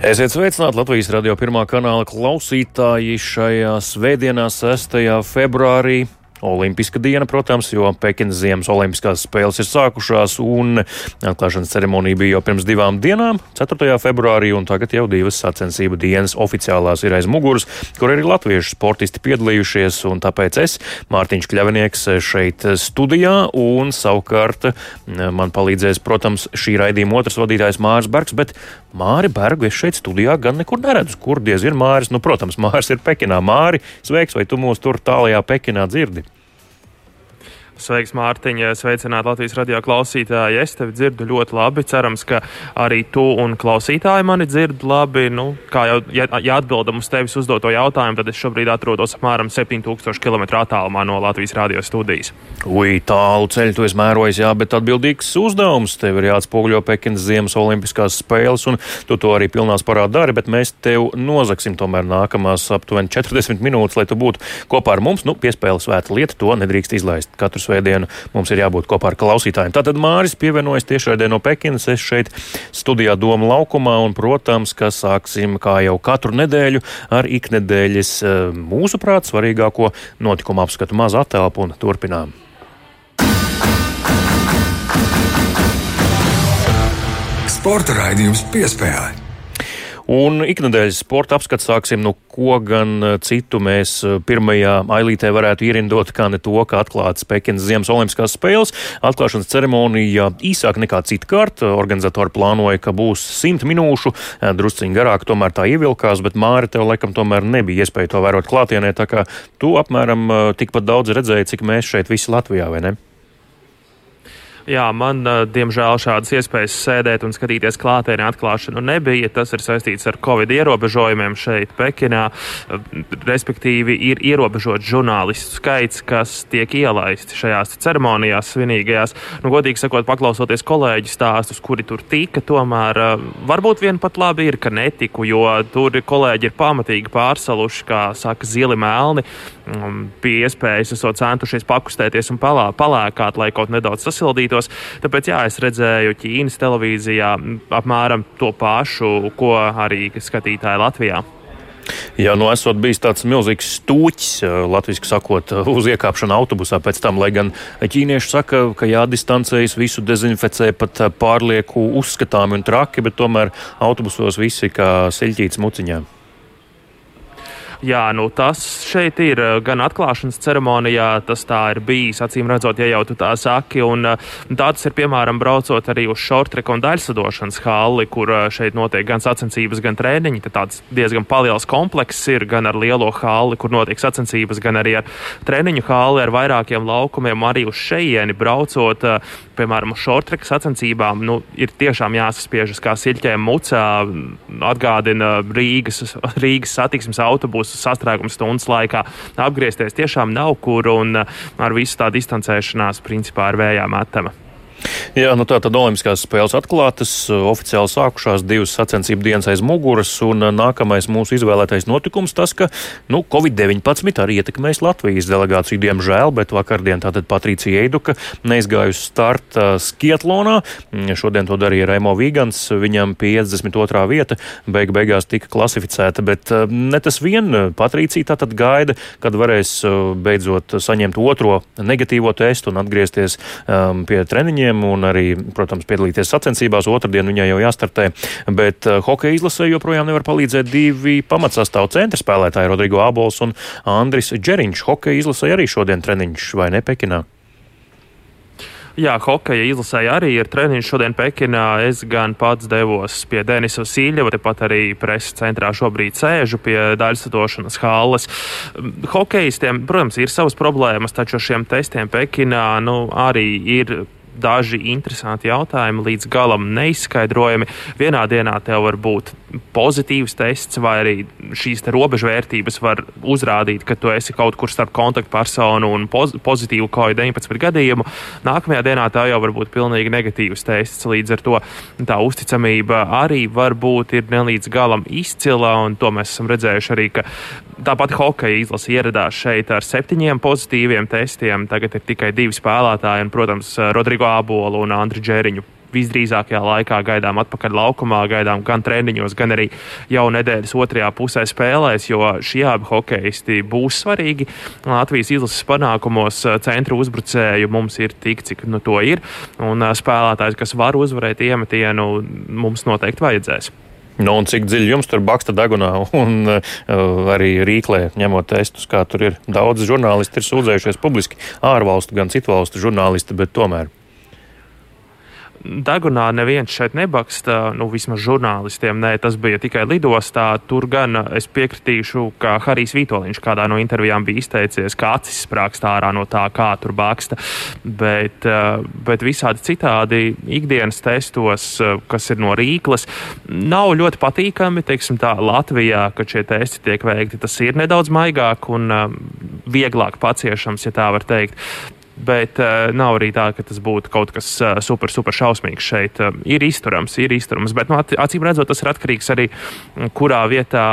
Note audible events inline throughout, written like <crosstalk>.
Esiet sveicināti Latvijas radio pirmā kanāla klausītāji šajā svētdienā, 6. februārī. Olimpiska diena, protams, jo Pekinas Ziemas Olimpiskās spēles ir sākušās, un atklāšanas ceremonija bija jau pirms divām dienām, 4. februārī, un tagad jau divas sacensību dienas oficiālās ir aiz muguras, kur arī latviešu sportisti piedalījušies, un tāpēc es, Mārtiņš Kļavinieks, šeit studijā, un savukārt man palīdzēs, protams, šī raidījuma otrs vadītājs Māris Bergs, bet Māri Bergu es šeit studijā gan nekur neredzu, kur diez ir Māris. Nu, protams, Māris ir Pekinā. Māri, sveiks, vai tu mūs tur tālajā Pekinā dzirdi? Sveiks, Mārtiņa! Sveicināt Latvijas radio klausītāji! Es tevi dzirdu ļoti labi. Cerams, ka arī tu un klausītāji mani dzird labi. Nu, kā jau ja, ja atbildam uz tevis uzdoto jautājumu, tad es šobrīd atrodos apmēram 7000 km attālumā no Latvijas radio studijas. Ui, tālu ceļu tu esi mērojis, jā, bet atbildīgs uzdevums tev ir jāatspoguļo Pekinas Ziemas Olimpiskās spēles, un tu to arī pilnā parā dari, bet mēs tev nozaksim tomēr nākamās aptuveni 40 minūtes, lai tu būtu kopā ar mums. Nu, piespēles svēta lieta, to nedrīkst izlaist. Katrs svētdienu mums ir jābūt kopā ar klausītājiem. Tātad Māris pievienojas tiešraidē no Pekinas. Es šeit studijā Doma laukumā un, protams, ka sāksim kā jau katru nedēļu ar iknedēļas eh, mūsuprāt svarīgāko notikumu apskatu mazu attēlpu un turpinām. Sporta raidījums piespēlē. Un iknedēļas sporta apskats sāksim, nu ko gan eh, citu mēs eh, pirmajā ailītē varētu ierindot, kā ne to, ka atklāts Pekinas Ziemas Olimpiskās spēles. Atklāšanas ceremonija īsāk nekā citkārt. Organizatori plānoja, ka būs simt minūšu, eh, drusciņi garāk, tomēr tā ievilkās, bet Māri tev laikam tomēr nebija iespēja to vērot klātienē, tā kā tu apmēram tikpat daudz redzēji, cik mēs šeit visi Latvijā, vai ne? Jā, man, diemžēl, šādas iespējas sēdēt un skatīties klātienē atklāšanu nebija. Tas ir saistīts ar Covid ierobežojumiem šeit, Pekinā. Respektīvi, ir ierobežots žurnālistu skaits, kas tiek ielaisti šajās ceremonijās svinīgajās. Nu, godīgi sakot, paklausoties kolēģi stāstus, kuri tur tika, tomēr varbūt vien pat labi ir, ka netiku, jo tur kolēģi ir pamatīgi pārsaluši, kā saka, zili melni. Bija iespējas, esot centušies pakustēties un palā, palēkāt, lai kaut nedaudz sasildītos. Tāpēc, jā, es redzēju Ķīnas televīzijā apmēram to pašu, ko arī skatītāji Latvijā. Jā, nu esot bijis tāds milzīgs stūķis, latviešu sakot, uz iekāpšanu autobusā pēc tam, lai gan ķīnieši saka, ka jādistancējas, visu dezinficē pat pārlieku uzskatāmi un traki, bet tomēr autobusos visi kā siļķītas muciņām. Jā, nu tas šeit ir eh, gan atklāšanas ceremonijā, tas tā ir bijis, acīm redzot, ja jau tu tā saki. Un, eh, tā tas ir, piemēram, braucot arī uz šortreka un daļsadošanas halli, kur eh, šeit notiek gan sacensības, gan treniņi. Tad tāds diezgan liels komplekss ir gan ar lielo halli, kur notiek sacensības, gan arī ar treniņu halli ar vairākiem laukumiem. Arī uz šejieni braucot, piemēram, uz šortreka sacensībām, nu, ir tiešām jāsaspiežas kā siļķēm mucā, atgādina Rīgas, Rīgas satiksmes autobusu būs sastrēgums stundas laikā. Apgriezties tiešām nav kur un ar visu tā distancēšanās principā ir vējā metama. Jā, nu tā tad Olimpiskās spēles atklātas, oficiāli sākušās divas sacensību dienas aiz muguras, un nākamais mūsu izvēlētais notikums tas, ka nu, Covid-19 arī ietekmēs Latvijas delegāciju, diemžēl, bet vakardien tātad Patricija Eiduka neizgājusi starta skietlonā. Šodien to darīja Raimo Vīgans, viņam 52. vieta, beig beigās tika klasificēta, bet ne tas vien Patricija tātad gaida, kad varēs beidzot saņemt otro negatīvo testu un atgriezties um, pie treniņiem treniņiem un arī, protams, piedalīties sacensībās. Otradien viņai jau jāstartē, bet uh, hokeja izlasē joprojām nevar palīdzēt divi pamatsastāvu centra spēlētāji - Rodrigo Abols un Andris Džeriņš. Hokeja izlasē arī šodien treniņš vai ne Pekinā? Jā, hokeja izlasēja arī ir treniņš šodien Pekinā. Es gan pats devos pie Denisa Sīļeva, tepat arī preses centrā šobrīd sēžu pie daļsatošanas halles. Hokejistiem, protams, ir savas problēmas, taču šiem testiem Pekinā nu, arī ir daži interesanti jautājumi, līdz galam neizskaidrojami. Vienā dienā tev var būt pozitīvs tests vai arī šīs robežvērtības var uzrādīt, ka tu esi kaut kur starp kontaktpersonu un poz pozitīvu COVID-19 gadījumu. Nākamajā dienā tā jau var būt pilnīgi negatīvs tests. Līdz ar to tā uzticamība arī var būt ir nelīdz galam izcila, un to mēs esam redzējuši arī, ka tāpat hokeja izlase ieradās šeit ar septiņiem pozitīviem testiem. Tagad ir tikai divi spēlētāji, un, protams, Rodrigo Abolu un Andriu Džēriņu visdrīzākajā laikā gaidām atpakaļ laukumā, gaidām gan treniņos, gan arī jau nedēļas otrajā pusē spēlēs, jo šie abi hokeisti būs svarīgi. Latvijas izlases panākumos eh, centra uzbrucēju mums ir tik, cik nu to ir, un eh, spēlētājs, kas var uzvarēt iemetienu, mums noteikti vajadzēs. Nu, un cik dziļi jums tur baksta degunā <laughs> un uh, arī rīklē, ņemot testus, kā tur ir. Daudz žurnālisti ir sūdzējušies publiski, ārvalstu, gan citu valstu žurnālisti, bet tomēr. Dagunā neviens šeit nebaksta, nu, vismaz žurnālistiem. Nē, tas bija tikai lidostā. Tur gan es piekritīšu, ka Harijs Vitoļņš kādā no intervijām bija izteicies, ka acis sprākst ārā no tā, kā tur baksta. Bet, eh, bet visādi citādi ikdienas testos, eh, kas ir no Rīklas, nav ļoti patīkami. Teiksim tā, Latvijā, kad šie testi tiek veikti, tas ir nedaudz maigāk un eh, vieglāk paciešams, ja tā var teikt bet uh, nav arī tā, ka tas būtu kaut kas uh, super, super šausmīgs šeit. Uh, ir izturams, ir izturams, bet, nu, acīm redzot, tas ir atkarīgs arī, kurā vietā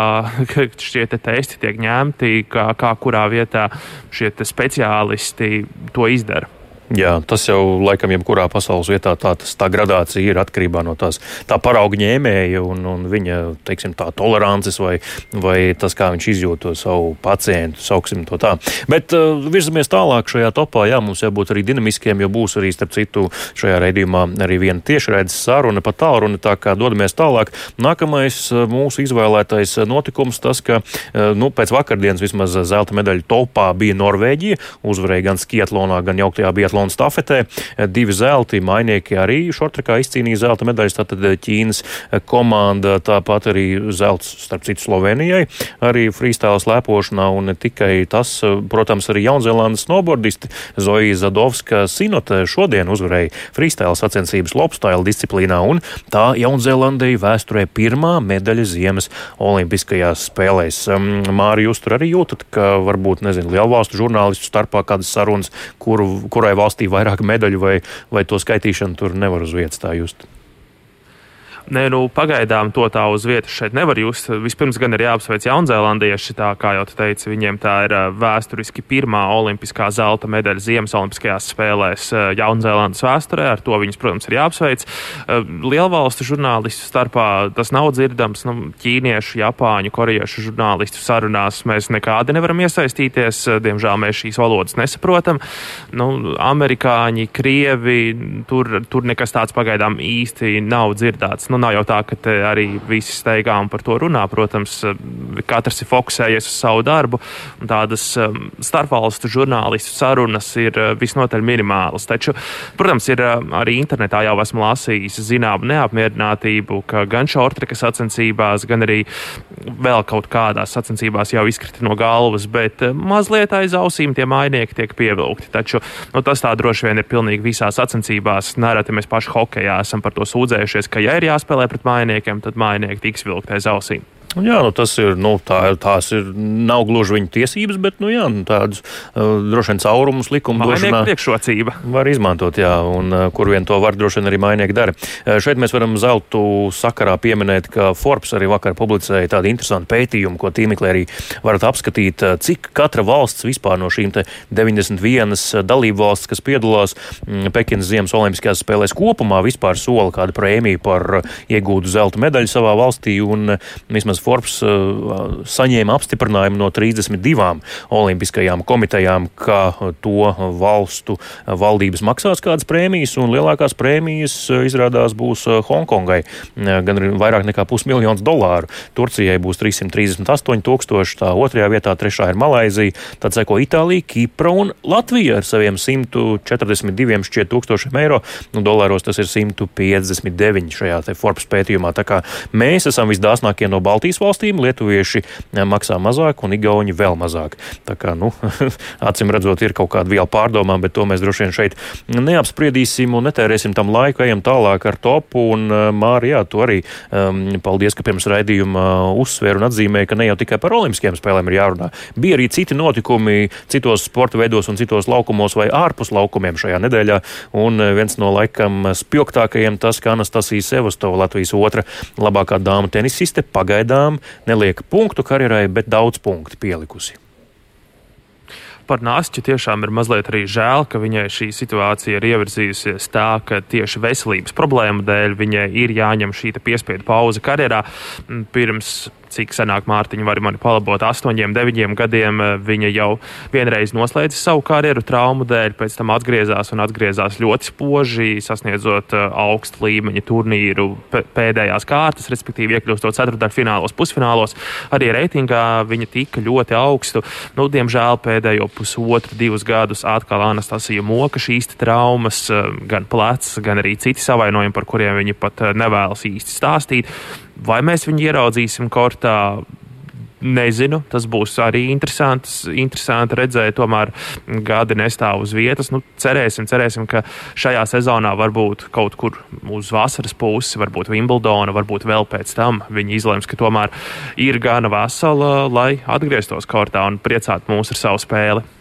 <laughs> šie te testi tiek ņemti, kā, kā kurā vietā šie speciālisti to izdara. Jā, tas jau laikam jebkurā pasaules vietā tā, tas, tā gradācija ir atkarībā no tās tā parauga ņēmēja un, un viņa teiksim, tā tolerances vai, vai tas, kā viņš izjūt to savu pacientu, sauksim to tā. Bet uh, virzamies tālāk šajā topā, jā, mums jābūt arī dinamiskiem, jo būs arī, starp citu, šajā raidījumā arī viena tiešraides saruna pa tālruni, tā kā dodamies tālāk. Nākamais uh, mūsu izvēlētais notikums tas, ka, uh, nu, pēc vakardienas vismaz zelta medaļu topā bija Norvēģija, uzvarēja gan skiatlonā, gan jauktajā biatlonā biatlona stafetē. Divi zelti mainieki arī šortrakā izcīnīja zelta medaļas. Tātad Ķīnas komanda, tāpat arī zelts, starp citu, Slovenijai, arī freestyle slēpošanā. Un ne tikai tas, protams, arī Jaunzēlandes snowboardisti Zoja Zadovska Sinote šodien uzvarēja freestyle sacensības lopstyle disciplīnā. Un tā Jaunzēlandei vēsturē pirmā medaļa ziemas olimpiskajās spēlēs. Māri, jūs tur arī jūtat, ka varbūt, nezinu, lielvalstu žurnālistu starpā kādas sarunas, kuru, kurai valsts valstī vairāk medaļu, vai, vai to skaitīšanu tur nevar uz vietas tā just. Nē, nu, pagaidām to tā uz vietas šeit nevar just. Vispirms gan ir jāapsveic Jaunzēlandieši, tā kā jau teicu, viņiem tā ir vēsturiski pirmā olimpiskā zelta medaļa Ziemas Olimpiskajās spēlēs Jaunzēlandes vēsturē. Ar to viņus, protams, ir jāapsveic. Lielvalstu žurnālistu starpā tas nav dzirdams. Nu, ķīniešu, japāņu, korejiešu žurnālistu sarunās mēs nekādi nevaram iesaistīties. Diemžēl mēs šīs valodas nesaprotam. Nu, amerikāņi, krievi, tur, tur nekas tāds pagaidām īsti nav dzirdēts. Nu, nu, nav jau tā, ka arī visi steigā un par to runā. Protams, katrs ir fokusējies uz savu darbu, un tādas um, starpvalstu žurnālistu sarunas ir uh, visnotaļ minimālas. Taču, protams, ir uh, arī internetā jau esmu lasījis zināmu neapmierinātību, ka gan šortreka sacensībās, gan arī vēl kaut kādās sacensībās jau izkrita no galvas, bet mazliet aiz ausīm tie mainieki tiek pievilkti. Taču nu, tas tā droši vien ir pilnīgi visās sacensībās. Nereti mēs paši hokeja esam par to sūdzējušies, ka, ja ir jāspēlē, jāspēlē pret mājiniekiem, tad mājinieki tiks vilkt aiz ausīm. Jā, nu tas ir, nu, tā, tās ir, nav gluži viņa tiesības, bet, nu, jā, nu, tādas uh, droši vien caurumus likumdošanā priekšrocība. var izmantot, jā, un uh, kur vien to var, droši vien arī mainieki dara. Uh, šeit mēs varam zeltu sakarā pieminēt, ka Forbes arī vakar publicēja tādu interesantu pētījumu, ko tīmeklī arī varat apskatīt, cik katra valsts vispār no šīm 91 uh, dalību valsts, kas piedalās mm, Pekinas Ziemas Olimpiskajās spēlēs kopumā, vispār sola kādu prēmiju par iegūtu zelta medaļu savā valstī, un vismaz Forbes uh, saņēma apstiprinājumu no 32 olimpiskajām komitejām, ka to valstu valdības maksās kādas prēmijas, un lielākās prēmijas uh, izrādās būs uh, Hongkongai, gan vairāk nekā pusmiljons dolāru. Turcijai būs 338 tūkstoši, tā otrajā vietā, trešā ir Malaizija, tad seko Itālija, Kipra un Latvija ar saviem 142 šķiet tūkstošiem eiro, nu dolāros tas ir 159 šajā Forbes pētījumā. Tā kā mēs esam visdāsnākie no Baltijas Baltijas valstīm lietuvieši maksā mazāk un igauņi vēl mazāk. Tā kā, nu, <laughs> acīm redzot, ir kaut kāda viela pārdomām, bet to mēs droši vien šeit neapspriedīsim un netērēsim tam laiku, ejam tālāk ar topu. Un, Mārija, tu arī um, paldies, ka pirms raidījuma uzsver un atzīmēja, ka ne jau tikai par olimpiskajām spēlēm ir jārunā. Bija arī citi notikumi citos sporta veidos un citos laukumos vai ārpus laukumiem šajā nedēļā. Un viens no laikam spilgtākajiem tas, ka Anastasija Sevastova, Latvijas otra labākā dāma tenisiste, pagaidām neliek punktu karjerai, bet daudz punktu pielikusi par Nāstu tiešām ir mazliet arī žēl, ka viņai šī situācija ir ievirzījusies tā, ka tieši veselības problēmu dēļ viņai ir jāņem šī piespiedu pauze karjerā. Pirms cik senāk Mārtiņa var mani palabot, astoņiem, deviņiem gadiem eh, viņa jau vienreiz noslēdza savu karjeru traumu dēļ, pēc tam atgriezās un atgriezās ļoti spoži, sasniedzot eh, augstu līmeņa turnīru pēdējās kārtas, respektīvi iekļūstot ceturtdaļfinālos, pusfinālos. Arī reitingā viņa tika ļoti augstu. Nu, diemžēl pēdējo pusotru, divus gadus atkal Anastasija moka šīs traumas, eh, gan plecs, gan arī citi savainojumi, par kuriem viņa pat nevēlas īsti stāstīt. Vai mēs viņu ieraudzīsim kortā? Nezinu, tas būs arī interesanti redzēt. Tomēr gadi nestāv uz vietas. Nu, cerēsim, cerēsim, ka šajā sezonā varbūt kaut kur uz vasaras pusi, varbūt Wimbledona, varbūt vēl pēc tam viņi izlems, ka tomēr ir gana vesela, lai atgrieztos kortā un priecātu mūs ar savu spēli.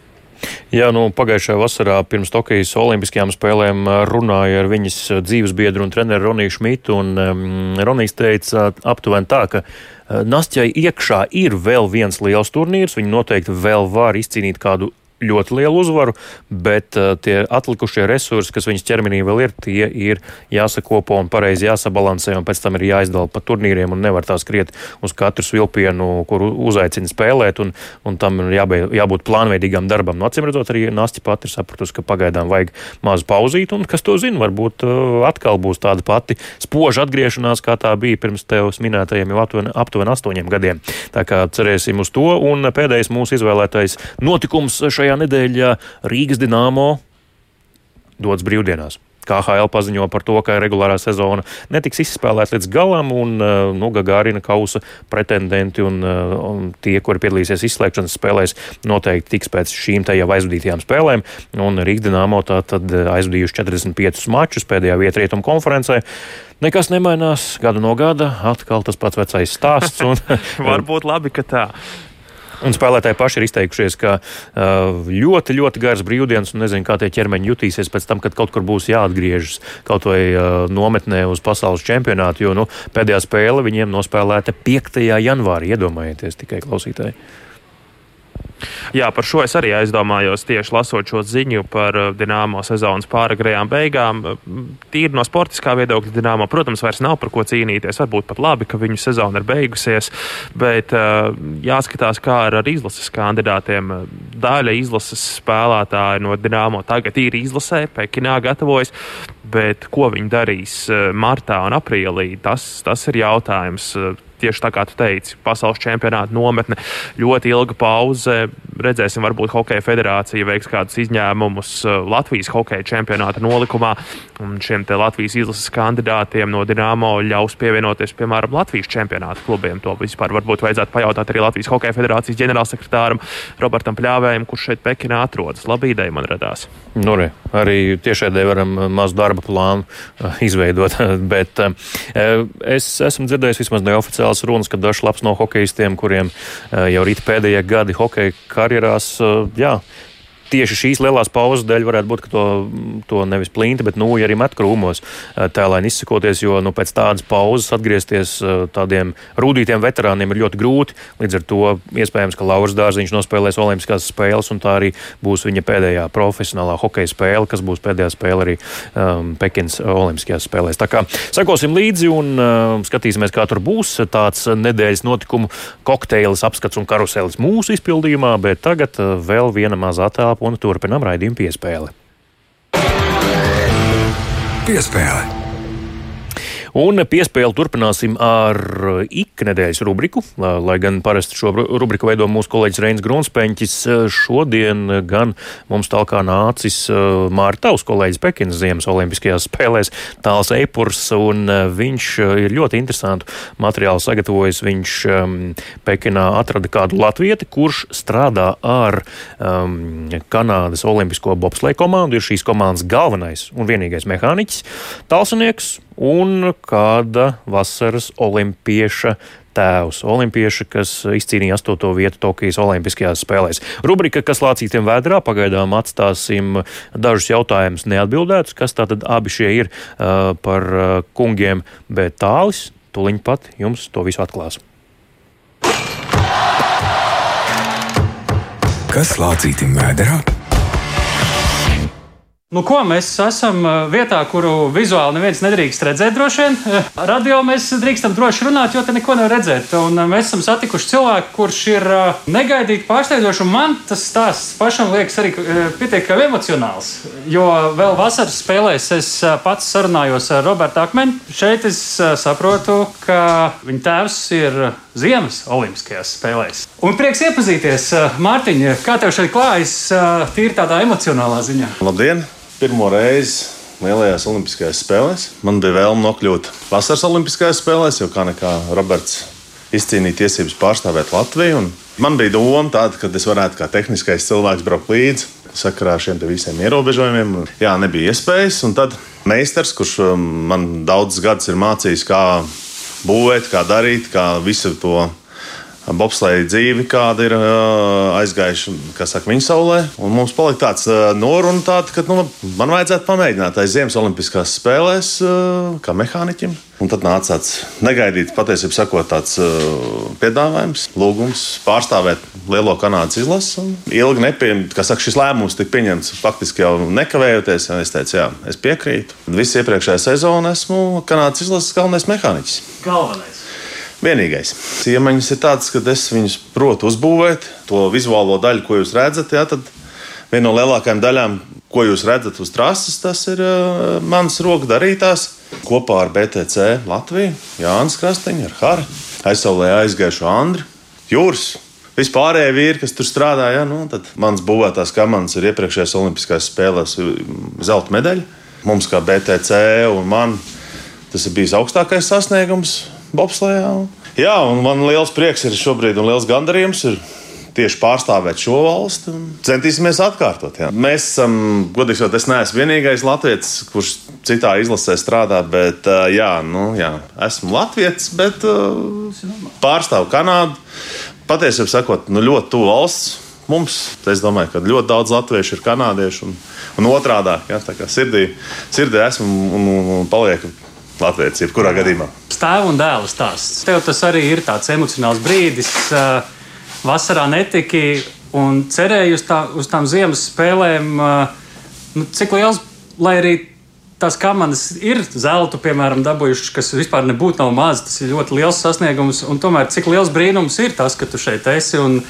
Jā, nu, pagājušajā vasarā pirms Tokijas Olimpiskajām spēlēm runāja ar viņas dzīvesbiedru un treneru Roniju Šmitu. Un, um, Ronijs teica aptuveni tā, ka Nastjai iekšā ir vēl viens liels turnīrs. Viņa noteikti vēl var izcīnīt kādu ļoti lielu uzvaru, bet uh, tie atlikušie resursi, kas viņas ķermenī vēl ir, tie ir jāsakopo un pareizi jāsabalansē, un pēc tam ir jāizdala pa turnīriem, un nevar tā skriet uz katru svilpienu, kuru uzaicina spēlēt, un, un tam ir jābē, jābūt plānveidīgam darbam. Nu, acīm redzot, arī Nasti pati ir sapratusi, ka pagaidām vajag mazu pauzīt, un kas to zina, varbūt uh, atkal būs tāda pati spoža atgriešanās, kā tā bija pirms tevis minētajiem jau aptuveni, aptuveni astoņiem gadiem. Tā kā cerēsim uz to, un pēdējais mūsu izvēlētais notikums šajā šajā nedēļā Rīgas Dienāmo dodas brīvdienās. KHL paziņo par to, ka regulārā sezona netiks izspēlēta līdz galam, un uh, nu, Gagārina kausa pretendenti un, uh, un tie, kuri piedalīsies izslēgšanas spēlēs, noteikti tiks pēc šīm te jau aizvadītajām spēlēm. Un Rīgas Dienāmo tā tad aizvadījuši 45 mačus pēdējā vietā rietumu konferencē. Nekas nemainās gadu no gada, atkal tas pats vecais stāsts. Un, <laughs> <laughs> Varbūt labi, ka tā. Un spēlētāji paši ir izteikušies, ka ļoti, ļoti garas brīvdienas, un nezinu, kā tie ķermeņi jutīsies pēc tam, kad kaut kur būs jāatgriežas kaut vai nometnē uz pasaules čempionātu. Jo nu, pēdējā spēle viņiem nospēlēta 5. janvārī. Iedomājieties tikai klausītāji. Jā, par šo es arī aizdomājos tieši lasot šo ziņu par uh, Dienāmo sezonas pāragrējām beigām. Tīri no sportiskā viedokļa Dienāmo, protams, vairs nav par ko cīnīties. Varbūt pat labi, ka viņu sezona ir beigusies, bet uh, jāskatās, kā ar, ar izlases kandidātiem. Daļa izlases spēlētāji no Dienāmo tagad ir izlasē, Pekinā gatavojas. Bet ko viņi darīs martā un aprīlī, tas, tas ir jautājums tieši tā kā tu teici, pasaules čempionāta nometne, ļoti ilga pauze. Redzēsim, varbūt Hokeja federācija veiks kādus izņēmumus uh, Latvijas hokeja čempionāta nolikumā. Un šiem Latvijas izlases kandidātiem no Dienāmo ļaus pievienoties, piemēram, Latvijas čempionāta klubiem. To vispār varbūt vajadzētu pajautāt arī Latvijas Hokeja federācijas ģenerālsekretāram Robertam Pļāvējam, kurš šeit Pekinā atrodas. Labi ideja man radās. Nu, re, arī tiešādē varam mazu darba plānu uh, izveidot, <laughs> bet uh, es esmu dzirdējis vismaz neoficiāli oficiāls runas, ka dažs labs no hokeistiem, kuriem eh, jau rīt pēdējie gadi hokeja karjerās, eh, jā, tieši šīs lielās pauzes dēļ varētu būt, ka to, to nevis plinti, bet nu, arī met krūmos tēlēni izsakoties, jo nu, pēc tādas pauzes atgriezties tādiem rūtītiem veterāniem ir ļoti grūti. Līdz ar to iespējams, ka Lauris Dārziņš nospēlēs Olimpiskās spēles, un tā arī būs viņa pēdējā profesionālā hokeja spēle, kas būs pēdējā spēle arī um, Pekinas Olimpiskajās spēlēs. Tā kā sekosim līdzi un um, skatīsimies, kā tur būs tāds nedēļas notikumu kokteilis, apskats un karuselis mūsu izpildījumā, bet tagad vēl viena mazā tēla un turpinām raidījumu piespēli. Piespēle. Un piespēli turpināsim ar iknedēļas rubriku, lai gan parasti šo rubriku veido mūsu kolēģis Reins Grunsteņķis. Šodien gan mums tālāk nācis Mārtaus kolēģis Pekinas Ziemas Olimpiskajās spēlēs tāls Eipurs, un viņš ir ļoti interesantu materiālu sagatavojis. Viņš um, Pekinā atrada kādu latvieti, kurš strādā ar um, Kanādas Olimpisko bobsleju komandu, ir šīs komandas galvenais un vienīgais mehāniķis, talsinieks un kāda vasaras olimpieša tēvs. Olimpieša, kas izcīnīja 8. vietu Tokijas Olimpiskajās spēlēs. Rubrika, kas lācītiem vēdrā, pagaidām atstāsim dažus jautājumus neatbildētus, kas tātad abi šie ir uh, par uh, kungiem, bet tālis tuliņ pat jums to visu atklās. Kas lācītim vēderā? Nu, ko mēs esam uh, vietā, kuru vizuāli neviens nedrīkst redzēt, droši vien. Uh, radio mēs drīkstam droši runāt, jo te neko nevar redzēt. Un uh, mēs esam satikuši cilvēku, kurš ir negaidīti pārsteidzošs. Man tas stāsts pašam liekas arī pietiekami emocionāls. Jo vēl vasaras spēlēs es pats sarunājos ar Robertu Akmeni. Šeit es saprotu, ka viņa tēvs ir Ziemas Olimpiskajās spēlēs. Un prieks iepazīties, Mārtiņa, kā tev šeit klājas tīri tādā emocionālā ziņā? Labdien! Pirmo reizi lielajās Olimpiskajās spēlēs. Man bija vēlme nokļūt vasaras Olimpiskajās spēlēs, jo kā nekā Roberts izcīnīja tiesības pārstāvēt Latviju. Man bija doma tāda, ka es varētu kā tehniskais cilvēks braukt līdzi sakarā ar šiem visiem ierobežojumiem. Jā, nebija iespējas. Un tad meistars, kurš um, man daudzus gadus ir mācījis, kā būvēt, kā darīt, kā visu to bobsleja dzīvi, kāda ir aizgājuši saka, viņa saulē. Un mums palika tāds noruna, tāda, ka nu, man vajadzētu pamēģināt aiz Ziemas Olimpiskās spēlēs, kā mehāniķim. Un tad nāca tāds negaidīts, patiesībā sakot, tāds piedāvājums, lūgums pārstāvēt lielo Kanādas izlasi. Ilgi nepieņemt, kā saka, šis lēmums tika pieņemts faktiski jau nekavējoties. Es teicu, jā, es piekrītu. Visu iepriekšējā sezonā esmu Kanādas izlases galvenais mehāniķis. Galvenais. Vienīgais iemaņas ir tāds, ka es viņus protu uzbūvēt, to vizuālo daļu, ko jūs redzat. Jā, viena no lielākajām daļām, ko jūs redzat uz trases, tas ir uh, mans roku darītās. Kopā ar BTC Latviju, Jānis Krastiņš, ar Hāru, aizsaulē aizgājušo Andriu, Jūras. Vispārējie vīri, kas tur strādāja, nu, tad mans būvētās komandas ir iepriekšējās Olimpiskajās spēlēs zelta medaļa. Mums, kā BTC un man, tas ir bijis augstākais sasniegums bobslējā. Jā, un man liels prieks ir šobrīd un liels gandarījums. Ir tieši pārstāvēt šo valsti un centīsimies atkārtot. Jā. Mēs esam, godīgi sakot, es neesmu vienīgais latviečs, kurš citā izlasē strādā, bet jā, nu, jā, esmu latviečs, bet pārstāvu Kanādu. Patiesībā sakot, nu, ļoti tuvu valsts. Mums, es domāju, ka ļoti daudz latviešu ir kanādieši un, un otrādi. Ja, sirdī, sirdī esmu un, un, un palieku Latvijas, jebkurā gadījumā. Tēva un dēla stāsts. Tev tas arī ir tāds emocionāls brīdis. Vasarā netiki un cerēju uz, tā, uz tām ziemas spēlēm. Nu, cik liels, lai arī tās komandas ir zeltu, piemēram, dabūjušas, kas vispār nebūtu nav maz, tas ir ļoti liels sasniegums. Un tomēr cik liels brīnums ir tas, ka tu šeit esi un,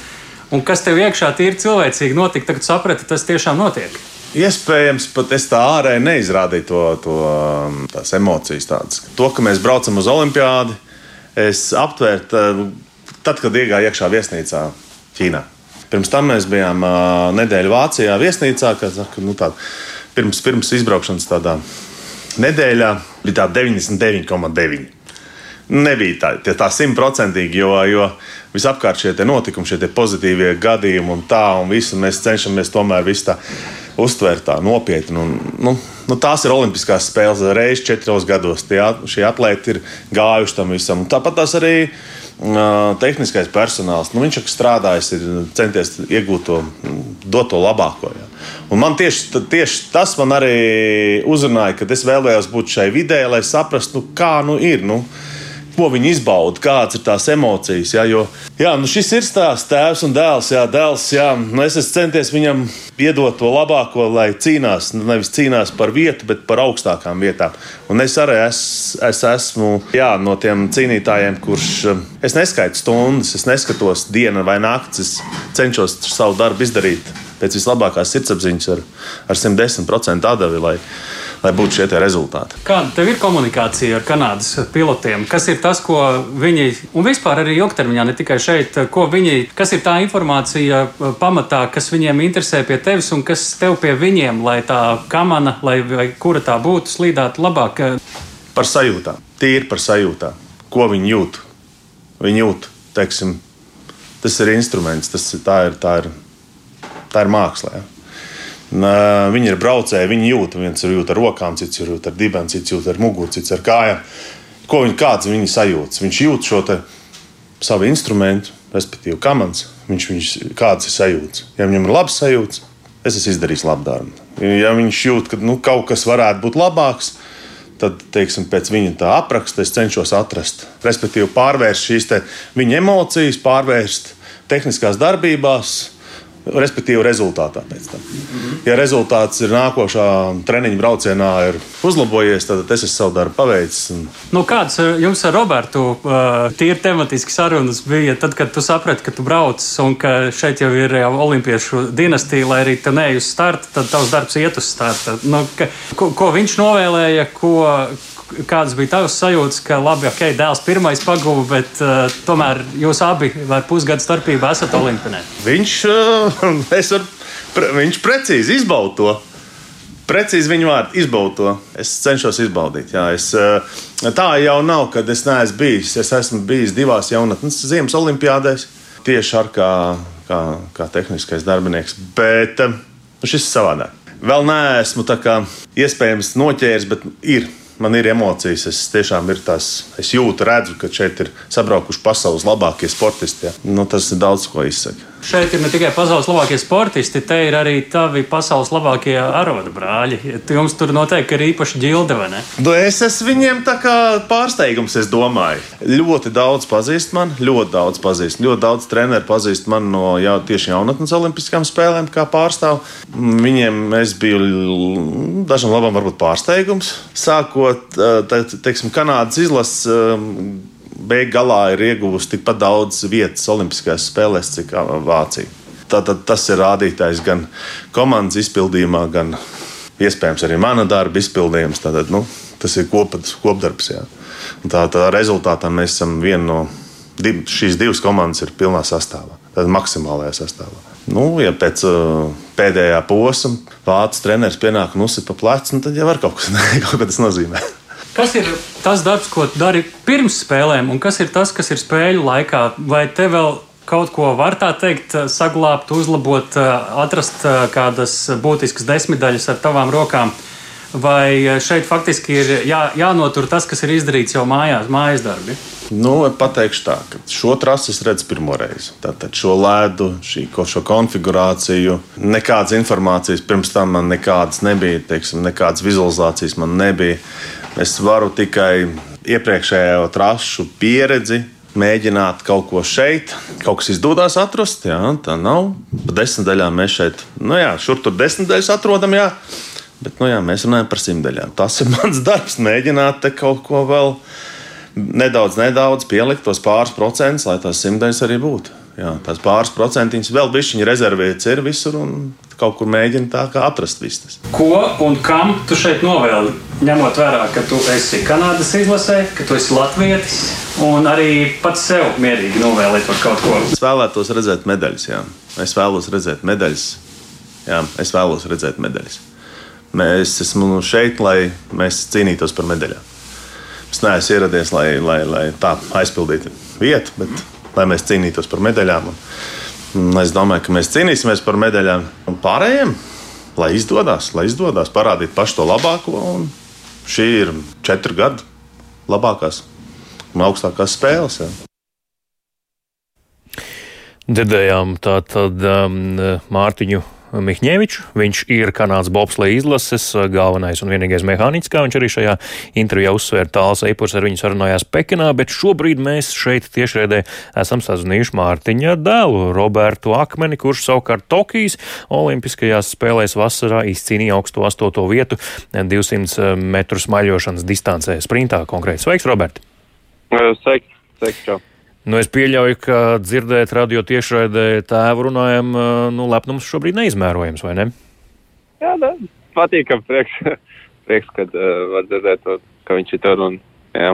un kas tev iekšā tīri cilvēcīgi notika, tagad saprati, tas tiešām notiek. Iespējams, pat es tā ārēji neizrādīju to, to, um, tās emocijas. Tādas. To, ka mēs braucam uz Olimpiādu, es aptvēru tad, kad iegāju iekšā viesnīcā Ķīnā. Pirms tam mēs bijām uh, nedēļu Vācijā viesnīcā, kas nu, tā, pirms, pirms izbraukšanas tādā nedēļā bija tā 99,9. Nebija tā, tā simtprocentīgi, jo, jo visapkārt šie notikumi, šie pozitīvie gadījumi un tā, un visu mēs cenšamies tomēr visu tā uztvērt tā nopietni. Un, nu, nu, tās ir Olimpiskās spēles reizes četros gados. Tie, šie atlēti ir gājuši tam visam. Un tāpat tās arī uh, tehniskais personāls. Nu, viņš ir strādājis, ir centies iegūt to, dot to labāko. Jā. Un man tieši, tieši tas man arī uzrunāja, kad es vēlējos būt šai vidē, lai saprastu, nu, kā nu ir. Nu, ko viņi izbauda, kādas ir tās emocijas. Jā, jo jā, nu šis ir stāsts tēvs un dēls. Jā, dēls jā, nu es esmu centies viņam iedot to labāko, lai cīnās, nu, nevis cīnās par vietu, bet par augstākām vietām. Un es arī es, es esmu jā, no tiem cīnītājiem, kurš es neskaitu stundas, es neskatos dienu vai naktis, es cenšos savu darbu izdarīt pēc vislabākās sirdsapziņas ar, ar 110% atdevi. Lai, būtu šie rezultāti. Kāda tev ir komunikācija ar Kanādas pilotiem? Kas ir tas, ko viņi, un vispār arī ilgtermiņā, ne tikai šeit, ko viņi, kas ir tā informācija pamatā, kas viņiem interesē pie tevis un kas tev pie viņiem, lai tā kamana, lai kura tā būtu, slīdētu labāk? Par sajūtām, tīri par sajūtām, ko viņi jūt. Viņi jūt, teiksim, tas ir instruments, tas ir, tā ir, tā ir, tā ir māksla. Ja? Viņi ir braucēji, viņi jūt, viens ir jūt ar rokām, cits ir jūt ar dibenu, cits jūt ar muguru, cits ar kājām. Ko viņi, kāds viņi sajūta? Viņš jūt šo savu instrumentu, respektīvi, kamans. Viņš, viņš kāds ir sajūts. Ja viņam ir labs sajūts, es esmu izdarījis labu darbu. Ja viņš jūt, ka nu, kaut kas varētu būt labāks, tad, teiksim, pēc viņa apraksta es cenšos atrast, respektīvi, pārvērst šīs viņa emocijas, pārvērst tehniskās darbībās respektīvi rezultātā pēc tam. Ja rezultāts ir nākošā treniņa braucienā ir uzlabojies, tad es esmu savu darbu paveicis. Un... Nu, kāds eh, jums ar Robertu uh, tīri tematiski sarunas bija tad, kad tu saprati, ka tu brauc un ka šeit jau ir jau olimpiešu dinastija, lai arī tu neej uz startu, tad tavs darbs iet uz startu. Nu, ka, ko, ko viņš novēlēja, ko, kādas bija tavas sajūtas, ka labi, ok, dēls pirmais paguva, bet uh, tomēr jūs abi ar pusgadu starpību esat olimpionē? Viņš, <laughs> uh, var, pre, viņš precīzi izbauda to. Precīzi viņa vārdu izbaudu to. Es cenšos izbaudīt. Jā, es, uh, tā jau nav, kad es neesmu bijis. Es esmu bijis divās jaunatnes ziemas olimpiādēs, tieši ar kā, kā, kā tehniskais darbinieks. Bet šis ir savādāk. Vēl neesmu kā, iespējams noķēris, bet ir man ir emocijas. Es tiešām tās, es jūtu, redzu, ka šeit ir sabraukuši pasaules labākie sportisti. Ja. Nu, tas daudz ko izsaka. Šeit ir ne tikai pasaules labākie sportisti, te ir arī tavi pasaules labākie arodu brāļi. Jums tur noteikti ir īpaši ģilde, vai ne? Nu, es esmu viņiem tā kā pārsteigums, es domāju. Ļoti daudz pazīst man, ļoti daudz pazīst. Ļoti daudz treneru pazīst man no jau, tieši jaunatnes olimpiskām spēlēm, kā pārstāv. Viņiem es biju dažam labam varbūt pārsteigums. Sākot, te, teiksim, Kanādas izlases beig galā ir ieguvusi tikpat daudz vietas Olimpiskajās spēlēs, cik Vācija. Tātad tas ir rādītājs gan komandas izpildījumā, gan iespējams arī mana darba izpildījums. Tātad, nu, tas ir kopat, kopdarbs. Jā. Tā, tā rezultātā mēs esam viena no div, šīs divas komandas ir pilnā sastāvā, tātad maksimālajā sastāvā. Nu, ja pēc uh, pēdējā posma vācu treneris pienāk un uzsita pa plecu, nu, tad jau var kaut kas, <laughs> kaut kas nozīmē. Kas ir tas darbs, ko dari pirms spēlēm, un kas ir tas, kas ir spēļu laikā? Vai te vēl kaut ko var tā teikt, saglabāt, uzlabot, atrast kādas būtiskas desmitdaļas ar tavām rokām? Vai šeit faktiski ir jā, jānotur tas, kas ir izdarīts jau mājās, mājas darbi? Nu, pateikšu tā, ka šo trasi es redzu pirmo reizi. Tātad šo ledu, šī, šo konfigurāciju, nekādas informācijas pirms tam man nekādas nebija, teiksim, nekādas vizualizācijas man nebija. Es varu tikai iepriekšējo trašu pieredzi mēģināt kaut ko šeit, kaut kas izdodas atrast. Jā, tā nav. Pa desmitdaļām mēs šeit, nu jā, šur tur desmitdaļas atrodam, jā. Bet, nu jā, mēs runājam par simtdaļām. Tas ir <laughs> mans darbs, mēģināt te kaut ko vēl nedaudz, nedaudz pielikt tos pāris procentus, lai tās simtdaļas arī būtu. Jā, tās pāris procentiņas vēl bišķiņa rezervētas ir visur un kaut kur mēģina tā kā atrast vistas. Ko un kam tu šeit novēli? Ņemot vērā, ka tu esi Kanādas izlasē, ka tu esi Latvijas un arī pats sev mierīgi novēlēt par kaut ko. Es vēlētos redzēt medaļas, jā. Es vēlos redzēt medaļas. Jā, es vēlos redzēt medaļas. Mēs esam šeit, lai mēs cīnītos par medaļām. Es neesmu ieradies, lai, lai, lai tā aizpildītu vietu, bet lai mēs cīnītos par medaļām. Un es domāju, ka mēs cīnīsimies par medaļām un pārējiem, lai izdodas, lai izdodas parādīt pašu to labāko. Un šī ir četru gadu labākās un augstākās spēles. Ja. Dzirdējām tātad um, Mārtiņu Mihņēviču. Viņš ir Kanādas bobsleja izlases galvenais un vienīgais mehāniķis, kā viņš arī šajā intervijā uzsvēra. Tāls Eipurs ar viņu sarunājās Pekinā, bet šobrīd mēs šeit tiešraidē esam sazvanījuši Mārtiņa dēlu Robertu Akmeni, kurš savukārt Tokijas Olimpiskajās spēlēs vasarā izcīnīja augsto astoto vietu 200 metru smaļošanas distancē sprintā konkrēti. Sveiks, Robert! Sveiks! Sveiks, čau! Nu, es pieļauju, ka dzirdēt radio tiešraidē tēvu runājam, nu, lepnums šobrīd neizmērojams, vai ne? Jā, da, patīkam prieks. <laughs> prieks, ka uh, var dzirdēt, to, ka viņš ir tur. Un, jā.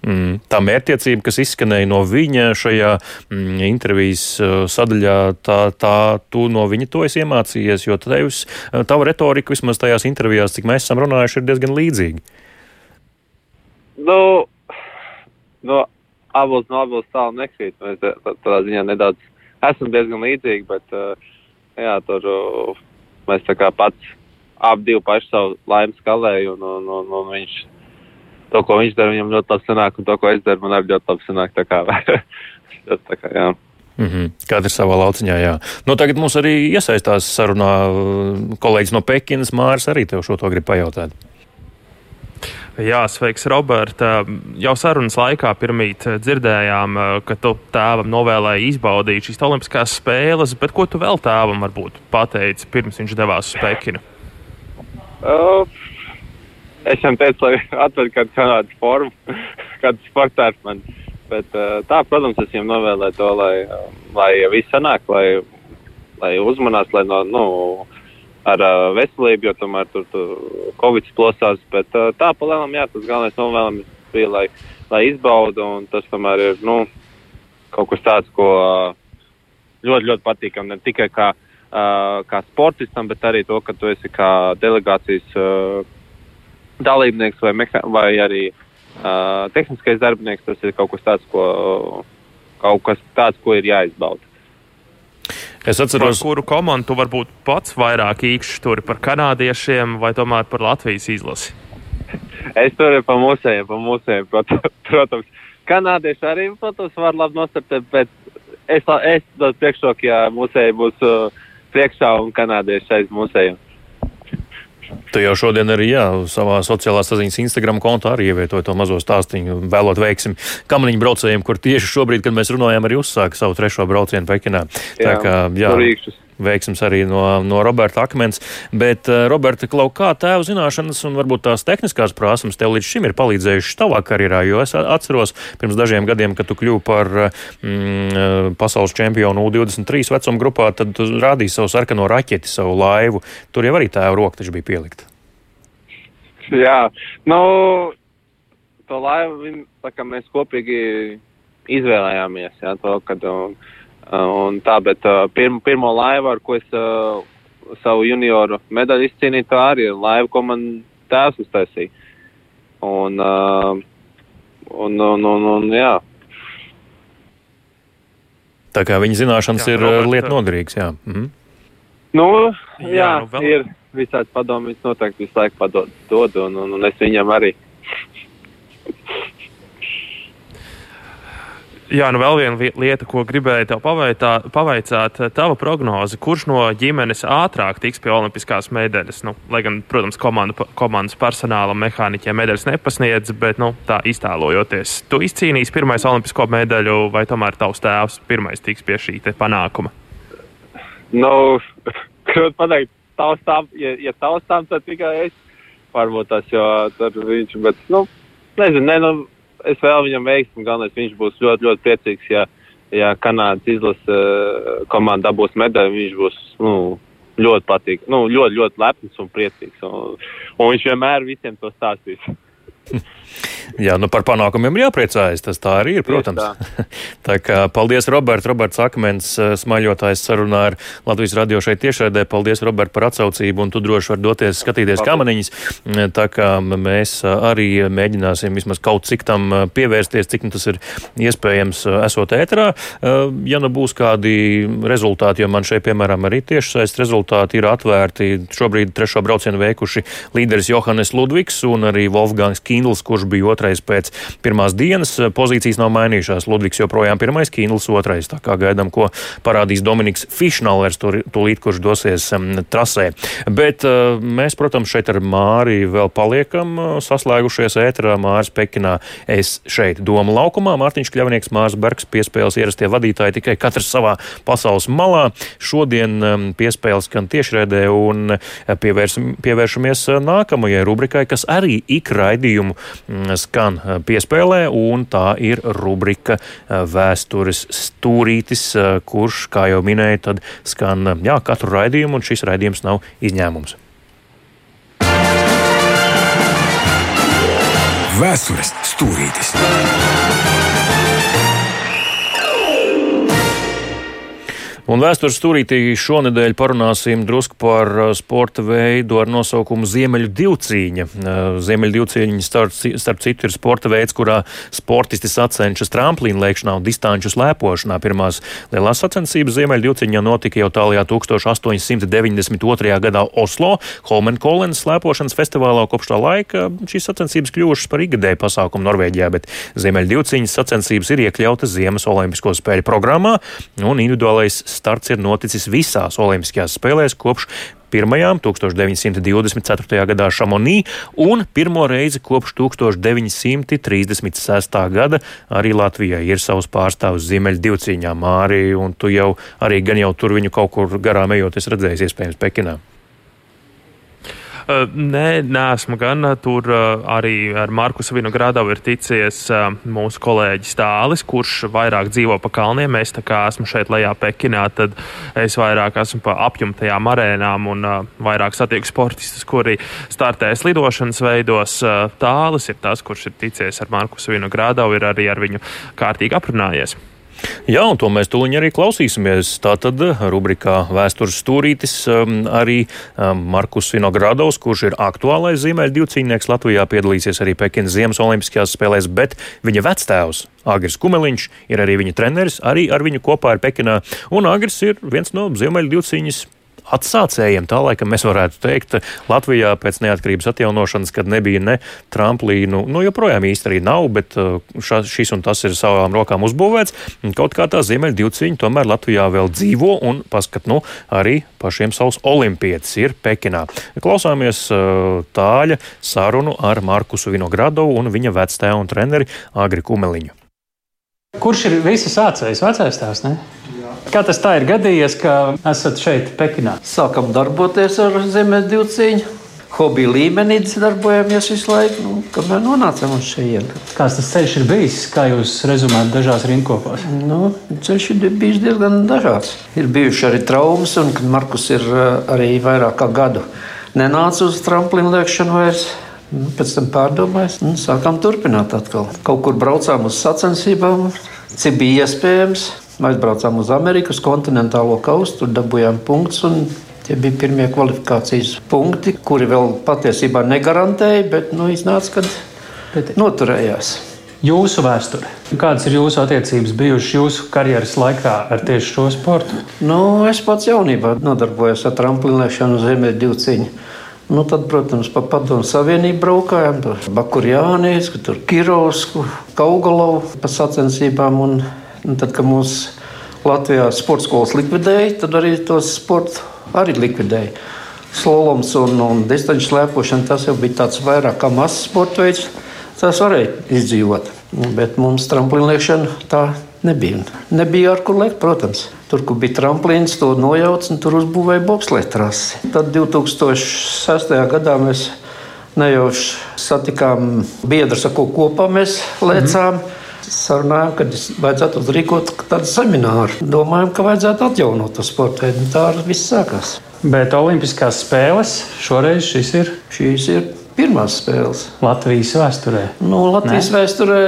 Mm, tā mērķtiecība, kas izskanēja no viņa šajā mm, intervijas uh, sadaļā, tā, tā tu no viņa to esi iemācījies, jo tevis, uh, tava retorika vismaz tajās intervijās, cik mēs esam runājuši, ir diezgan līdzīga. Nu, no abos no abos tālu nekrīt. Mēs tādā ziņā nedaudz esam diezgan līdzīgi, bet uh, jā, tur mēs tā kā pats ap divu pašu savu laimi skalēju un, un, un, un viņš to, ko viņš dara, viņam ļoti labi sanāk, un to, ko es daru, man arī ļoti labi sanāk. Tā kā, <laughs> tā kā, jā. Mm -hmm. Katrs savā lauciņā, jā. Nu, tagad mums arī iesaistās sarunā kolēģis no Pekinas, Māris, arī tev šo to grib pajautāt. Jā, sveiks, Roberta. Jau sarunas laikā pirmīt dzirdējām, ka tu tēvam novēlēji izbaudīt šīs olimpiskās spēles, bet ko tu vēl tēvam varbūt pateici pirms viņš devās uz Pekinu? Uh, Es viņam teicu, lai atved kādu kanādu formu, <laughs> kādu sportāru man. Bet, tā, protams, es viņam novēlēju to, lai, lai viss sanāk, lai, lai uzmanās, lai no, nu, ar veselību, jo tomēr tur, tur Covid plosās. Bet tā, palēnām, jā, tas galvenais novēlējums bija, lai, lai izbauda, un tas tomēr ir, nu, kaut kas tāds, ko ļoti, ļoti patīkam, ne tikai kā, kā sportistam, bet arī to, ka tu esi kā delegācijas dalībnieks vai, meha, vai arī uh, tehniskais darbinieks, tas ir kaut kas tāds, ko, kaut kas tāds, ko ir jāizbauda. Es atceros, par kuru komandu tu varbūt pats vairāk īkšķi tur par kanādiešiem vai tomēr par Latvijas izlasi? es tur par mūsējiem, par mūsējiem, <laughs> protams. Kanādieši arī, protams, var labi nostartēt, bet es, es dodu priekšroku, ja mūsēji būs uh, priekšā un kanādieši aiz mūsējiem. Tu jau šodien arī jā, savā sociālās saziņas Instagram kontā arī ievietoji to mazo stāstīnu, vēlot veiksim kamaniņu braucējiem, kur tieši šobrīd, kad mēs runājam, arī uzsāka savu trešo braucienu Pekinā. Jā, Tā kā, jā, veiksms arī no, no Roberta Akmens. Bet, uh, Roberta, Klau, kā tēva zināšanas un varbūt tās tehniskās prasmes tev līdz šim ir palīdzējušas tavā karjerā? Jo es atceros pirms dažiem gadiem, kad tu kļuvi par mm, pasaules čempionu U23 vecuma grupā, tad tu rādīji savu sarkano raķeti, savu laivu. Tur jau arī tēva roka taču bija pielikta. Jā, nu, to laivu mēs kopīgi izvēlējāmies. Jā, to, kad, um, Un tā, bet pirmo, pirmo laivu, ar ko es uh, savu junioru medaļu izcīnīju, tā arī ir laiva, ko man tēvs uztaisīja. Un, uh, un, un, un, un, jā. Tā kā viņa zināšanas jā, ir Robert, lieta noderīgas, jā. Mhm. Nu, jā, jā nu vēl... ir visādi padomi, viņš noteikti visu laiku padod, dod, un, un, un es viņam arī. Jā, nu vēl viena lieta, ko gribēju tev pavaitā, pavaicāt, tava prognoze, kurš no ģimenes ātrāk tiks pie olimpiskās medaļas? Nu, lai gan, protams, komandu, komandas personālam, mehāniķiem medaļas nepasniedz, bet nu, tā iztēlojoties, tu izcīnīsi pirmais olimpisko medaļu, vai tomēr tavs tēvs pirmais tiks pie šī panākuma? Nu, <laughs> grūti pateikt, taustām, ja, ja taustām, tad tikai es varbūt tas, jo tur viņš, bet, nu, nezinu, ne, nu, es vēl viņam veiksmi, galvenais viņš būs ļoti, ļoti priecīgs, ja, ja Kanādas izlase uh, komanda dabūs medaļu, viņš būs, nu, ļoti patīk, nu, ļoti, ļoti lepns un priecīgs. Un, un viņš vienmēr visiem to stāstīs. <laughs> Jā, nu par panākumiem ir jāpriecājas. Tas tā arī ir, protams. Tā. <laughs> tā kā paldies, Roberts. Roberts Akmens, eh, smaļotājs sarunā ar Latvijas radio šeit tiešraidē. Paldies, Robert, par atsaucību, un tu droši vari doties skatīties kamaniņas. Tā kā mēs eh, arī mēģināsim vismaz kaut cik tam eh, pievērsties, cik nu tas ir iespējams esot ēterā. Ja nu būs kādi rezultāti, jo man šeit, piemēram, arī tiešsaist rezultāti ir atvērti. Šobrīd trešo braucienu veikuši līderis Johannes Ludvigs un arī Wolfgangs Kindls, kurš bija otrais pēc pirmās dienas. Pozīcijas nav mainījušās. Ludvigs joprojām pirmais, Kīnls otrais. Tā kā gaidām, ko parādīs Dominiks Fišnalers, tūlīt, kurš dosies um, trasē. Bet uh, mēs, protams, šeit ar Māri vēl paliekam uh, saslēgušies ēterā. Māris Pekinā, es šeit Doma laukumā, Mārtiņš Kļavnieks, Mārs Bergs, piespēles ierastie vadītāji tikai katrs savā pasaules malā. Šodien um, piespēles skan tiešraidē un uh, pievēršamies uh, nākamajai rubrikai, kas arī ik raidījumu mm, skan eh, piespēlē, un tā ir rubrika eh, Vēstures stūrītis, eh, kurš, kā jau minēju, tad skan jā, katru raidījumu, un šis raidījums nav izņēmums. Vēstures stūrītis. Un vēstures stūrītī šonadēļ parunāsim drusku par uh, sporta veidu ar nosaukumu Ziemeļu divcīņa. Uh, Ziemeļu divcīņa starp, starp citu ir sporta veids, kurā sportisti sacenšas tramplīnu lēkšanā un distanču slēpošanā. Pirmās lielās sacensības Ziemeļu divcīņā notika jau tālajā 1892. gadā Oslo, Holmenkolens slēpošanas festivālā. Kopš tā laika šīs sacensības kļuvušas par ikgadēju pasākumu Norvēģijā, bet Ziemeļu divcīņas sacensības ir iekļautas Ziemas Olimpisko spēļu programmā un individuālais starts ir noticis visās Olimpiskajās spēlēs kopš pirmajām 1924. gadā Šamonī un pirmo reizi kopš 1936. gada arī Latvijai ir savs pārstāvs Ziemeļa divcīņā Māri, un tu jau arī gan jau tur viņu kaut kur garām ejot, es redzēju, iespējams, Pekinā. Nē, neesmu gan. Tur arī ar Markusu Vinogrādovu ir ticies mūsu kolēģis Tālis, kurš vairāk dzīvo pa kalniem. Es tā kā esmu šeit lejā Pekinā, tad es vairāk esmu pa apjumtajām arēnām un vairāk satieku sportistus, kuri startēs lidošanas veidos. Tālis ir tas, kurš ir ticies ar Markusu Vinogrādovu, ir arī ar viņu kārtīgi aprunājies. Jā, un to mēs tūlīt arī klausīsimies. Tātad rubrikā Vēstures stūrītis um, arī um, Markus Vinogradovs, kurš ir aktuālais zīmēļu divcīnieks Latvijā, piedalīsies arī Pekinas Ziemas Olimpiskajās spēlēs, bet viņa vectēvs Agris Kumeliņš ir arī viņa treneris, arī ar viņu kopā ir Pekinā, un Agris ir viens no Ziemeļu divcīņas atsācējiem. Tā laikam mēs varētu teikt, Latvijā pēc neatkarības atjaunošanas, kad nebija ne tramplīnu, nu joprojām īsti arī nav, bet uh, ša, šis un tas ir savām rokām uzbūvēts. Kaut kā tā ziemeļa divciņa tomēr Latvijā vēl dzīvo un paskat, nu, arī pašiem savus olimpietis ir Pekinā. Klausāmies uh, tāļa sarunu ar Markusu Vinogradovu un viņa vectēvu un treneri Agri Kumeliņu. Kurš ir visi sācējs? Vecais tēvs, ne? Kā tas tā ir gadījies, ka esat šeit, Pekinā? Sākam darboties ar zemes divcīņu. Hobija līmenī darbojamies visu laiku, nu, kamēr nonācām uz šejienes. Kāds tas ceļš ir bijis? Kā jūs rezumējat dažās rindkopās? Nu, ceļš ir bijis diezgan dažāds. Ir bijuši arī traumas, un Markus ir eh, arī vairāk kā gadu nenāca uz tramplīnu lēkšanu vairs. Nu, pēc tam pārdomājām, un sākām turpināt atkal. Kaut kur braucām uz sacensībām, cik bija iespējams. Aizbraucām uz Ameriku, uz kontinentālo kaustu, tur dabūjām punktus. Tie bija pirmie kvalifikācijas punkti, kuri vēl patiesībā negarantēja, bet nu, iznāca, ka noturējās. Jūsu vēsture. Kādas ir jūsu attiecības bijušas jūsu karjeras laikā ar tieši šo sportu? Nu, es pats jaunībā nodarbojos ar tramplīnēšanu uz zemes divciņu. Nu, tad, protams, pa padomu savienību braukājām, tur Bakurjānijas, tur Kirovsku, Kaugalovu pa sacensībām. Un, un tad, kad mūs Latvijā sporta skolas likvidēja, tad arī tos sportu arī likvidēja. Slaloms un, un distanču slēpošana tas jau bija tāds vairāk kā mazs sporta veids. Tas varēja izdzīvot. Bet mums tramplīnliekšana tā nebija. Nebija ar kur lekt, protams. Tur, kur bija tramplīns, to nojauca un tur uzbūvēja bobslēgt trasi. Tad 2006. gadā mēs nejauši satikām biedrus, ar ko kopā mēs lēcām. Mm -hmm sarunājām, ka vajadzētu uzrīkot tādu semināru. Domājam, ka vajadzētu atjaunot to sporta veidu. Tā viss sākās. Bet Olimpiskās spēles šoreiz šis ir? Šīs ir pirmās spēles. Latvijas vēsturē. Nu, Latvijas ne? vēsturē,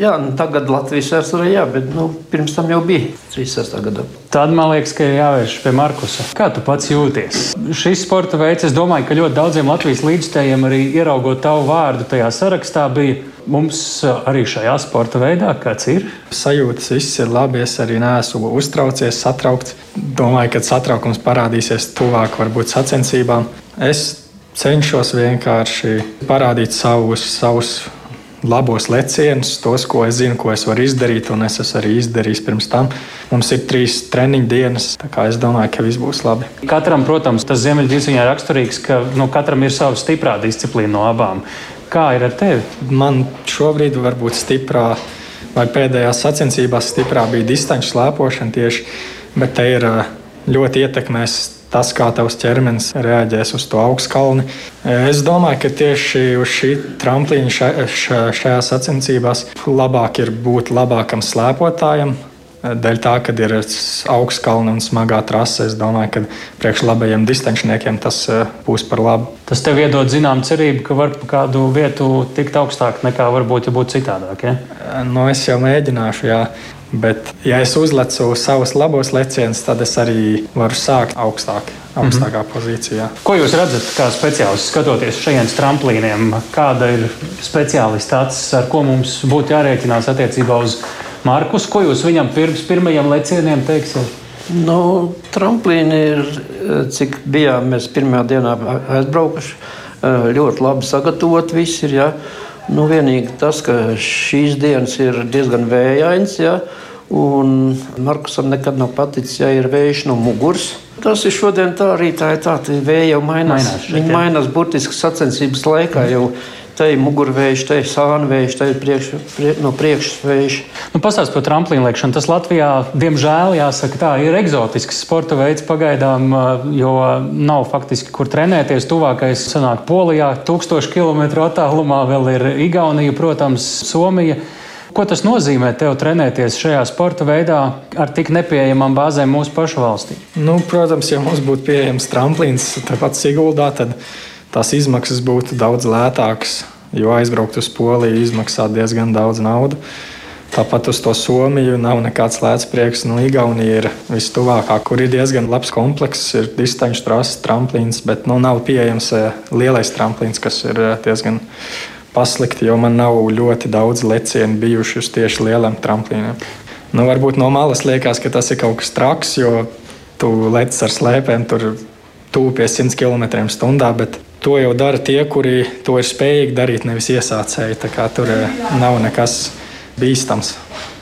jā, nu, tagad Latvijas vēsturē, jā, bet nu, pirms tam jau bija 36. gadā. Tad man liekas, ka ir jāvērš pie Markusa. Kā tu pats jūties? Šis sporta veids, es domāju, ka ļoti daudziem Latvijas līdzstājiem arī ieraugot tavu vārdu tajā sarakstā bija Mums arī šajā sporta veidā kāds ir? Sajūtas viss ir labi. Es arī neesmu uztraucies, satraukts. Domāju, ka satraukums parādīsies tuvāk varbūt sacensībām. Es cenšos vienkārši parādīt savus, savus labos lecienus, tos, ko es zinu, ko es varu izdarīt, un es esmu arī izdarījis pirms tam. Mums ir trīs treniņu dienas, tā kā es domāju, ka viss būs labi. Katram, protams, tas ziemeļviziņā ir raksturīgs, ka nu, katram ir sava stiprā disciplīna no abām. Kā ir ar tevi? Man šobrīd varbūt stiprā, vai pēdējās sacensībās stiprā bija distanču slēpošana tieši, bet te ir ļoti ietekmēs tas, kā tavs ķermenis reaģēs uz to augstkalni. Es domāju, ka tieši uz šī tramplīna šajā sacensībās labāk ir būt labākam slēpotājam, Dēļ tā, ka ir augstkalna un smagā trase, es domāju, ka priekš labajiem distančniekiem tas eh, būs par labu. Tas tev iedod zinām cerību, ka var kādu vietu tikt augstāk nekā varbūt, ja būtu citādāk. Ja? Nu, es jau mēģināšu, jā. Bet, ja es uzlecu savus labos lecienus, tad es arī varu sākt augstāk, augstākā mm -hmm. pozīcijā. Ko jūs redzat, kā speciālists, skatoties šajiem tramplīniem? Kāda ir speciālista acis, ar ko mums būtu jārēķinās attiecībā uz Markus? Ko jūs viņam pirms pirmajiem lecieniem teiksiet? Nu, tramplīni ir, cik bijām mēs pirmajā dienā aizbraukuši, ļoti labi sagatavot visi ir. Ja? Nu, vienīgi tas, ka šīs dienas ir diezgan vējainas, ja, un Markusam nekad nav paticis, ja ir vējš no muguras. Tas ir šodien tā, arī tā ir tā, tā vēja jau mainās. mainās šeit, Viņi mainās burtiski sacensības laikā. Jau, te ir mugurvējš, te ir sānvējš, te ir priekš, prie, no priekšvējš. Nu, Pastāstiet par tramplīnu liekšanu. Tas Latvijā, diemžēl, jāsaka, tā ir eksotisks sporta veids pagaidām, jo nav faktiski kur trenēties. Tuvākais sanāk Polijā, tūkstoši kilometru attālumā vēl ir Igaunija, protams, Somija. Ko tas nozīmē tev trenēties šajā sporta veidā ar tik nepieejamām bāzēm mūsu pašu valstī? Nu, protams, ja mums būtu pieejams tramplīns tepat Siguldā, tad tās izmaksas būtu daudz lētākas, jo aizbraukt uz Poliju izmaksā diezgan daudz naudas. Tāpat uz to Somiju nav nekāds lēts prieks. Nu, Igaunija ir vistuvākā, kur ir diezgan labs komplekss, ir distanču trases, tramplīns, bet nu, nav pieejams eh, lielais tramplīns, kas ir eh, diezgan paslikti, jo man nav ļoti daudz lecienu bijuši uz tieši lieliem tramplīniem. Nu, varbūt no malas liekas, ka tas ir kaut kas traks, jo tu lec ar slēpēm tur tuvu pie 100 km/h, bet to jau dara tie, kuri to ir spējīgi darīt, nevis iesācēji. Tur eh, nav nekas bīstams.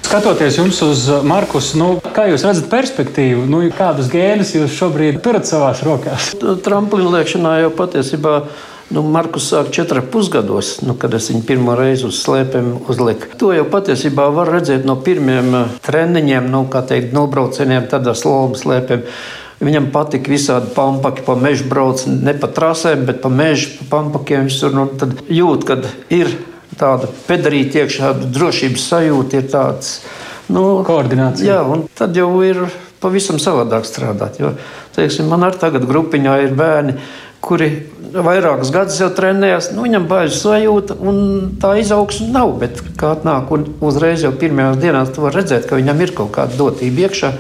Skatoties jums uz Markus, nu, kā jūs redzat perspektīvu, nu, kādus gēnus jūs šobrīd turat savās rokās? Tramplīna liekšanā jau patiesībā. Nu, Markus sāk četrus pusgados, nu, kad es viņu pirmo reizi uz slēpēm uzliku. To jau patiesībā var redzēt no pirmiem eh, treniņiem, nu, kā teikt, nobraucieniem, tādā slomas slēpēm. Viņam patika visādi pampaki, pa mežu brauc, ne pa trasēm, bet pa mežu pa pampakiem. Viņš tur nu, jūt, kad ir tāda pedarīta iekšā, drošības sajūta ir tāds. Nu, Koordinācija. Jā, un tad jau ir pavisam savādāk strādāt. Jo, teiksim, man ar tagad grupiņā ir bērni, kuri vairākus gadus jau trenējas. Nu, viņam bažas sajūta, un tā izaugsme nav. Bet kā atnāk, un uzreiz jau pirmajās dienās tu vari redzēt, ka viņam ir kaut kāda dotība iekšā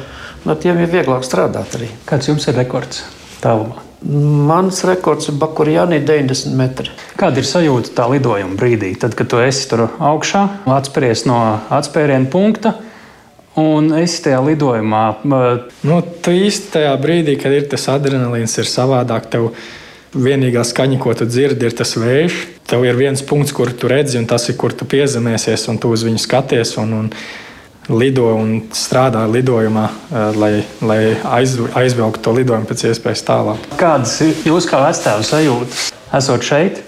no tiem ir vieglāk strādāt arī. Kāds jums ir rekords tālumā? Mans rekords ir Bakurjānī 90 metri. Kāda ir sajūta tā lidojuma brīdī, tad, kad tu esi tur augšā, atspēries no atspēriena punkta? Un es tajā lidojumā. Nu, tu īsti tajā brīdī, kad ir tas adrenalīns, ir savādāk. Tev vienīgā skaņa, ko tu dzirdi, ir tas vējš. Tev ir viens punkts, kur tu redzi, un tas ir, kur tu piezemēsies, un tu uz viņu skaties. Un, un, lido un strādā lidojumā, eh, lai, lai aizvilktu to lidojumu pēc iespējas tālāk. Kādas ir jūsu kā vecāku sajūtas? Esot šeit,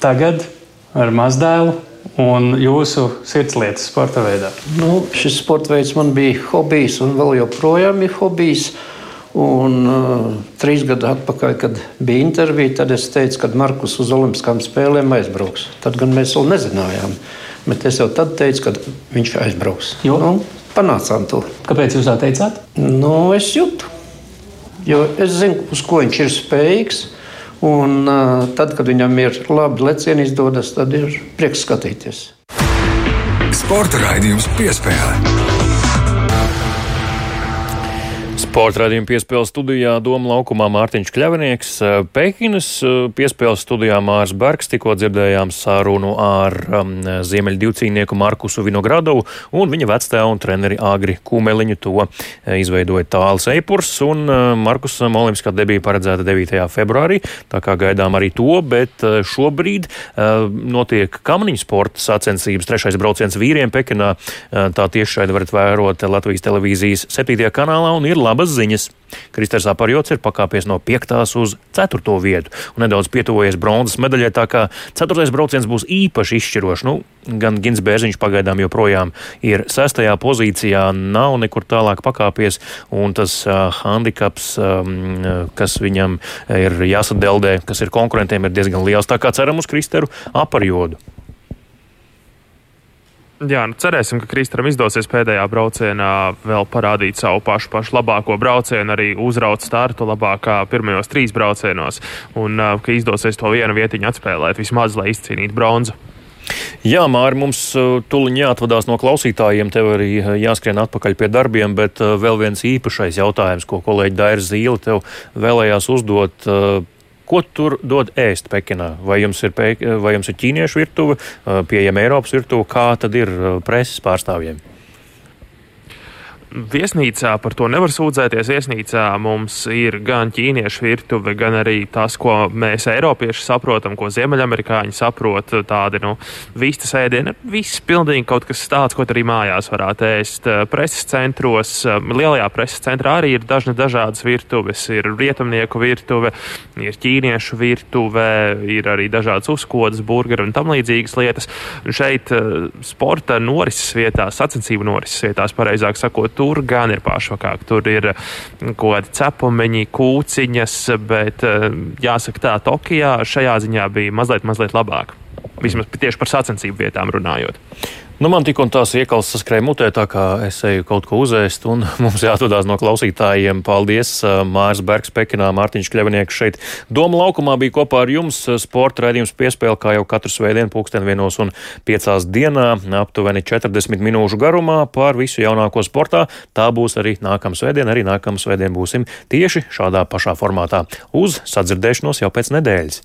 tagad ar mazdēlu. Un jūsu sirdslietas sporta veidā? Nu, šis sporta veids man bija hobijs, un vēl joprojām ir hobijs. Un, uh, trīs gadu atpakaļ, kad bija intervija, tad es teicu, ka Markus uz Olimpiskām spēlēm aizbrauks. Tad gan mēs vēl nezinājām. Uh, Bet es jau tad teicu, ka viņš aizbrauks. Jo? Nu, panācām to. Kāpēc jūs tā teicāt? Nu, es jūtu. Jo es zinu, uz ko viņš ir spējīgs. Un, uh, tad, kad viņam ir labi lecieni izdodas, tad ir prieks skatīties. Sporta raidījums piespēlē. Sporta raidījuma piespēles studijā Doma laukumā Mārtiņš Kļavinieks, Pekinas piespēles studijā Mārs Bergs, tikko dzirdējām sārunu ar um, ziemeļu divcīnieku Markusu Vinogradovu un viņa vectēvu un treneri Agri Kūmeliņu. To izveidoja tāls Eipurs un Markusam olimpiskā debija paredzēta 9. februārī, tā kā gaidām arī to, bet šobrīd uh, notiek kamniņu sporta sacensības trešais brauciens vīriem Pekinā. Uh, tā tiešraidi varat vērot Latvijas televīzijas 7. kanālā un ir laba labas ziņas. Kristers Aparjots ir pakāpies no 5. uz 4. vietu un nedaudz pietuvojies bronzas medaļai, tā kā 4. brauciens būs īpaši izšķirošs. Nu, gan Gins Bērziņš pagaidām joprojām ir 6. pozīcijā, nav nekur tālāk pakāpies, un tas uh, handicaps, um, kas viņam ir jāsadeldē, kas ir konkurentiem, ir diezgan liels. Tā kā ceram uz Kristeru Aparjodu. Jā, nu cerēsim, ka Kristram izdosies pēdējā braucienā vēl parādīt savu pašu, pašu labāko braucienu, arī uzraut startu labākā pirmajos trīs braucienos, un ka izdosies to vienu vietiņu atspēlēt vismaz, lai izcīnītu bronzu. Jā, Mārķis, mums tuliņ jāatvadās no klausītājiem, tev arī jāskrien atpakaļ pie darbiem, bet vēl viens īpašais jautājums, ko kolēģi Dairis Zīle tev vēlējās uzdot Ko tur dod ēst Pekinā? Vai jums ir, vai jums ir ķīniešu virtuve, pieejama Eiropas virtuve, kā tad ir preses pārstāvjiem? Viesnīcā par to nevar sūdzēties. Viesnīcā mums ir gan ķīniešu virtuve, gan arī tas, ko mēs eiropieši saprotam, ko ziemeļamerikāņi saprot. Tādi nu, vistas ēdieni, viss pilnīgi kaut kas tāds, ko arī mājās varētu ēst. Preses centros, lielajā preses centrā arī ir dažne dažādas virtuves. Ir rietumnieku virtuve, ir ķīniešu virtuve, ir arī dažādas uzkodas, burgeri un tam līdzīgas lietas. Un šeit sporta norises vietās, sacensību norises vietās, pareizāk sakot, tur gan ir pašvakāk. Tur ir mm, kaut kādi cepumiņi, kūciņas, bet eh, jāsaka tā, Tokijā šajā ziņā bija mazliet, mazliet labāk. Vismaz tieši par sacensību vietām runājot. Nu, man tik un tās iekals saskrēja mutē, tā kā es eju kaut ko uzēst, un <laughs> mums jāatvadās no klausītājiem. Paldies, Mārs Bergs, Pekinā, Mārtiņš Kļavinieks šeit. Doma laukumā bija kopā ar jums sporta raidījums piespēle, kā jau katru svētdienu pulksten vienos un piecās dienā, aptuveni 40 minūšu garumā par visu jaunāko sportā. Tā būs arī nākamā svētdiena, arī nākamā svētdiena būsim tieši šādā pašā formātā. Uz sadzirdēšanos jau pēc nedēļas.